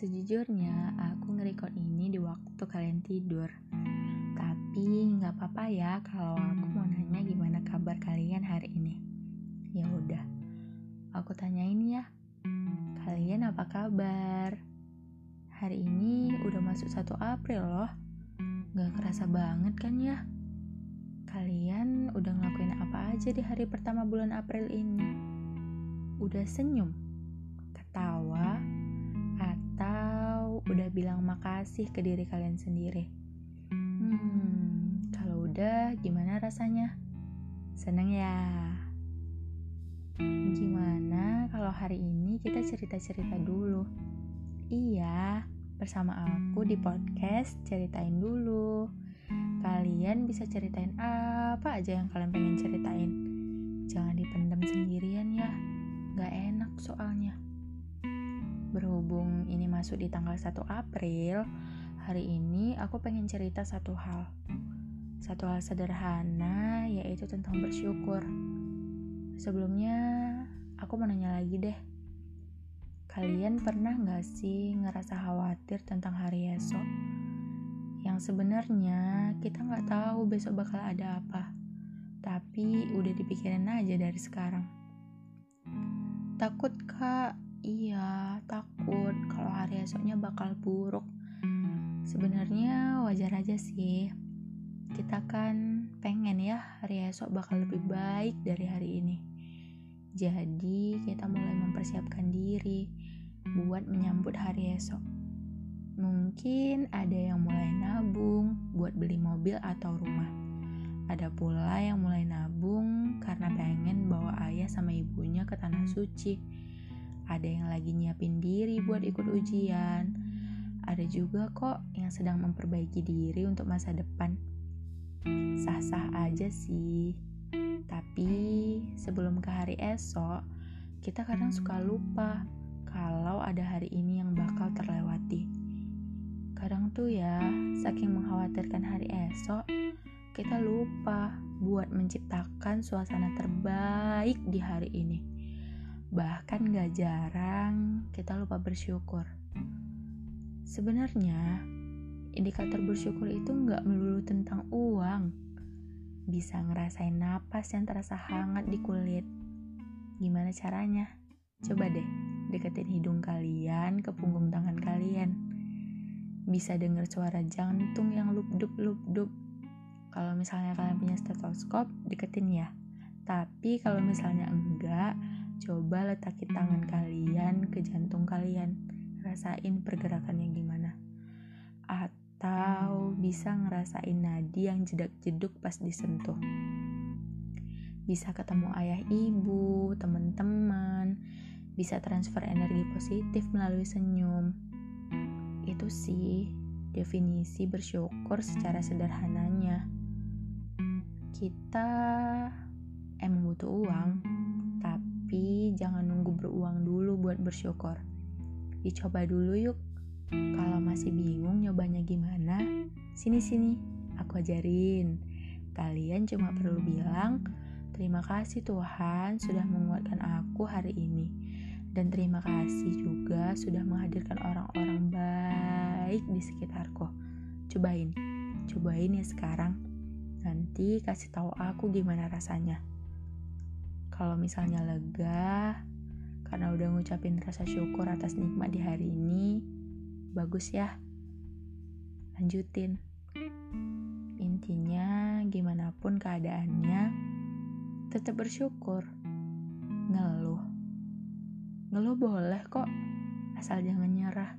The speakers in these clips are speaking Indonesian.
Sejujurnya, aku ngerekord ini di waktu kalian tidur. Tapi nggak apa-apa ya kalau aku mau nanya gimana kabar kalian hari ini. Ya udah, aku tanyain ya. Kalian apa kabar? Hari ini udah masuk 1 April loh. Gak kerasa banget kan ya? Kalian udah ngelakuin apa aja di hari pertama bulan April ini? Udah senyum? Ketawa? Udah bilang makasih ke diri kalian sendiri? Hmm, kalau udah gimana rasanya? Seneng ya? Gimana kalau hari ini kita cerita-cerita dulu? Iya, bersama aku di podcast Ceritain Dulu. Kalian bisa ceritain apa aja yang kalian pengen ceritain. Masuk di tanggal 1 April, hari ini aku pengen cerita satu hal. Satu hal sederhana, yaitu tentang bersyukur. Sebelumnya, aku mau nanya lagi deh Kalian pernah gak sih ngerasa khawatir tentang hari esok? Yang sebenarnya kita gak tahu besok bakal ada apa, tapi udah dipikirin aja dari sekarang. Takut kak? Iya, takut kalau hari esoknya bakal buruk. Sebenarnya wajar aja sih. Kita kan pengen ya hari esok bakal lebih baik dari hari ini. Jadi, kita mulai mempersiapkan diri buat menyambut hari esok. Mungkin ada yang mulai nabung buat beli mobil atau rumah. Ada pula yang mulai nabung karena pengen bawa ayah sama ibunya ke tanah suci. Ada yang lagi nyiapin diri buat ikut ujian. Ada juga kok yang sedang memperbaiki diri untuk masa depan. Sah-sah aja sih. Tapi sebelum ke hari esok, kita kadang suka lupa kalau ada hari ini yang bakal terlewati. Kadang tuh ya, saking mengkhawatirkan hari esok, kita lupa buat menciptakan suasana terbaik di hari ini. Bahkan gak jarang kita lupa bersyukur. Sebenarnya, indikator bersyukur itu gak melulu tentang uang bisa ngerasain napas yang terasa hangat di kulit. Gimana caranya? Coba deh, deketin hidung kalian ke punggung tangan kalian. Bisa denger suara jantung yang lupdup-lupdup. Kalau misalnya kalian punya stetoskop, deketin ya. Tapi kalau misalnya enggak, coba letakin tangan kalian ke jantung kalian. Rasain pergerakannya gimana. Atau bisa ngerasain nadi yang jedak-jeduk pas disentuh. Bisa ketemu ayah ibu, teman-teman, bisa transfer energi positif melalui senyum. Itu sih definisi bersyukur secara sederhananya. Kita emang butuh uang, tapi jangan nunggu beruang dulu buat bersyukur. Dicoba dulu yuk kalau masih bingung nyobanya gimana, sini-sini, aku ajarin. Kalian cuma perlu bilang, terima kasih Tuhan sudah menguatkan aku hari ini. Dan terima kasih juga sudah menghadirkan orang-orang baik di sekitarku. Cobain, cobain ya sekarang. Nanti kasih tahu aku gimana rasanya. Kalau misalnya lega, karena udah ngucapin rasa syukur atas nikmat di hari ini, bagus ya. Lanjutin. Intinya gimana pun keadaannya tetap bersyukur. Ngeluh. Ngeluh boleh kok asal jangan nyerah.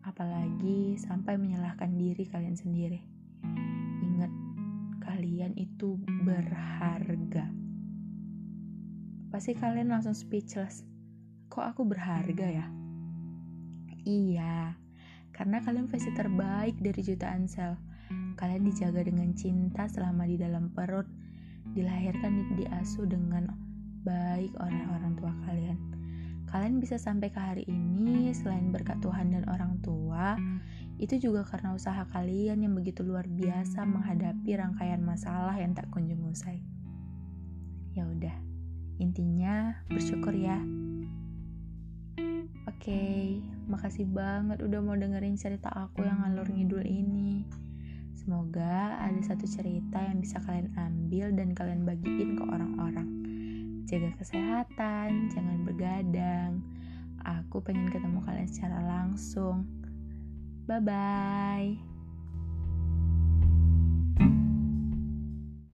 Apalagi sampai menyalahkan diri kalian sendiri. Ingat kalian itu berharga pasti kalian langsung speechless kok aku berharga ya Iya, karena kalian versi terbaik dari jutaan sel. Kalian dijaga dengan cinta selama di dalam perut, dilahirkan di diasuh dengan baik oleh orang tua kalian. Kalian bisa sampai ke hari ini selain berkat Tuhan dan orang tua, itu juga karena usaha kalian yang begitu luar biasa menghadapi rangkaian masalah yang tak kunjung usai. Ya udah, intinya bersyukur ya. Oke, makasih banget udah mau dengerin cerita aku yang ngalur ngidul ini. Semoga ada satu cerita yang bisa kalian ambil dan kalian bagiin ke orang-orang. Jaga kesehatan, jangan bergadang. Aku pengen ketemu kalian secara langsung. Bye bye.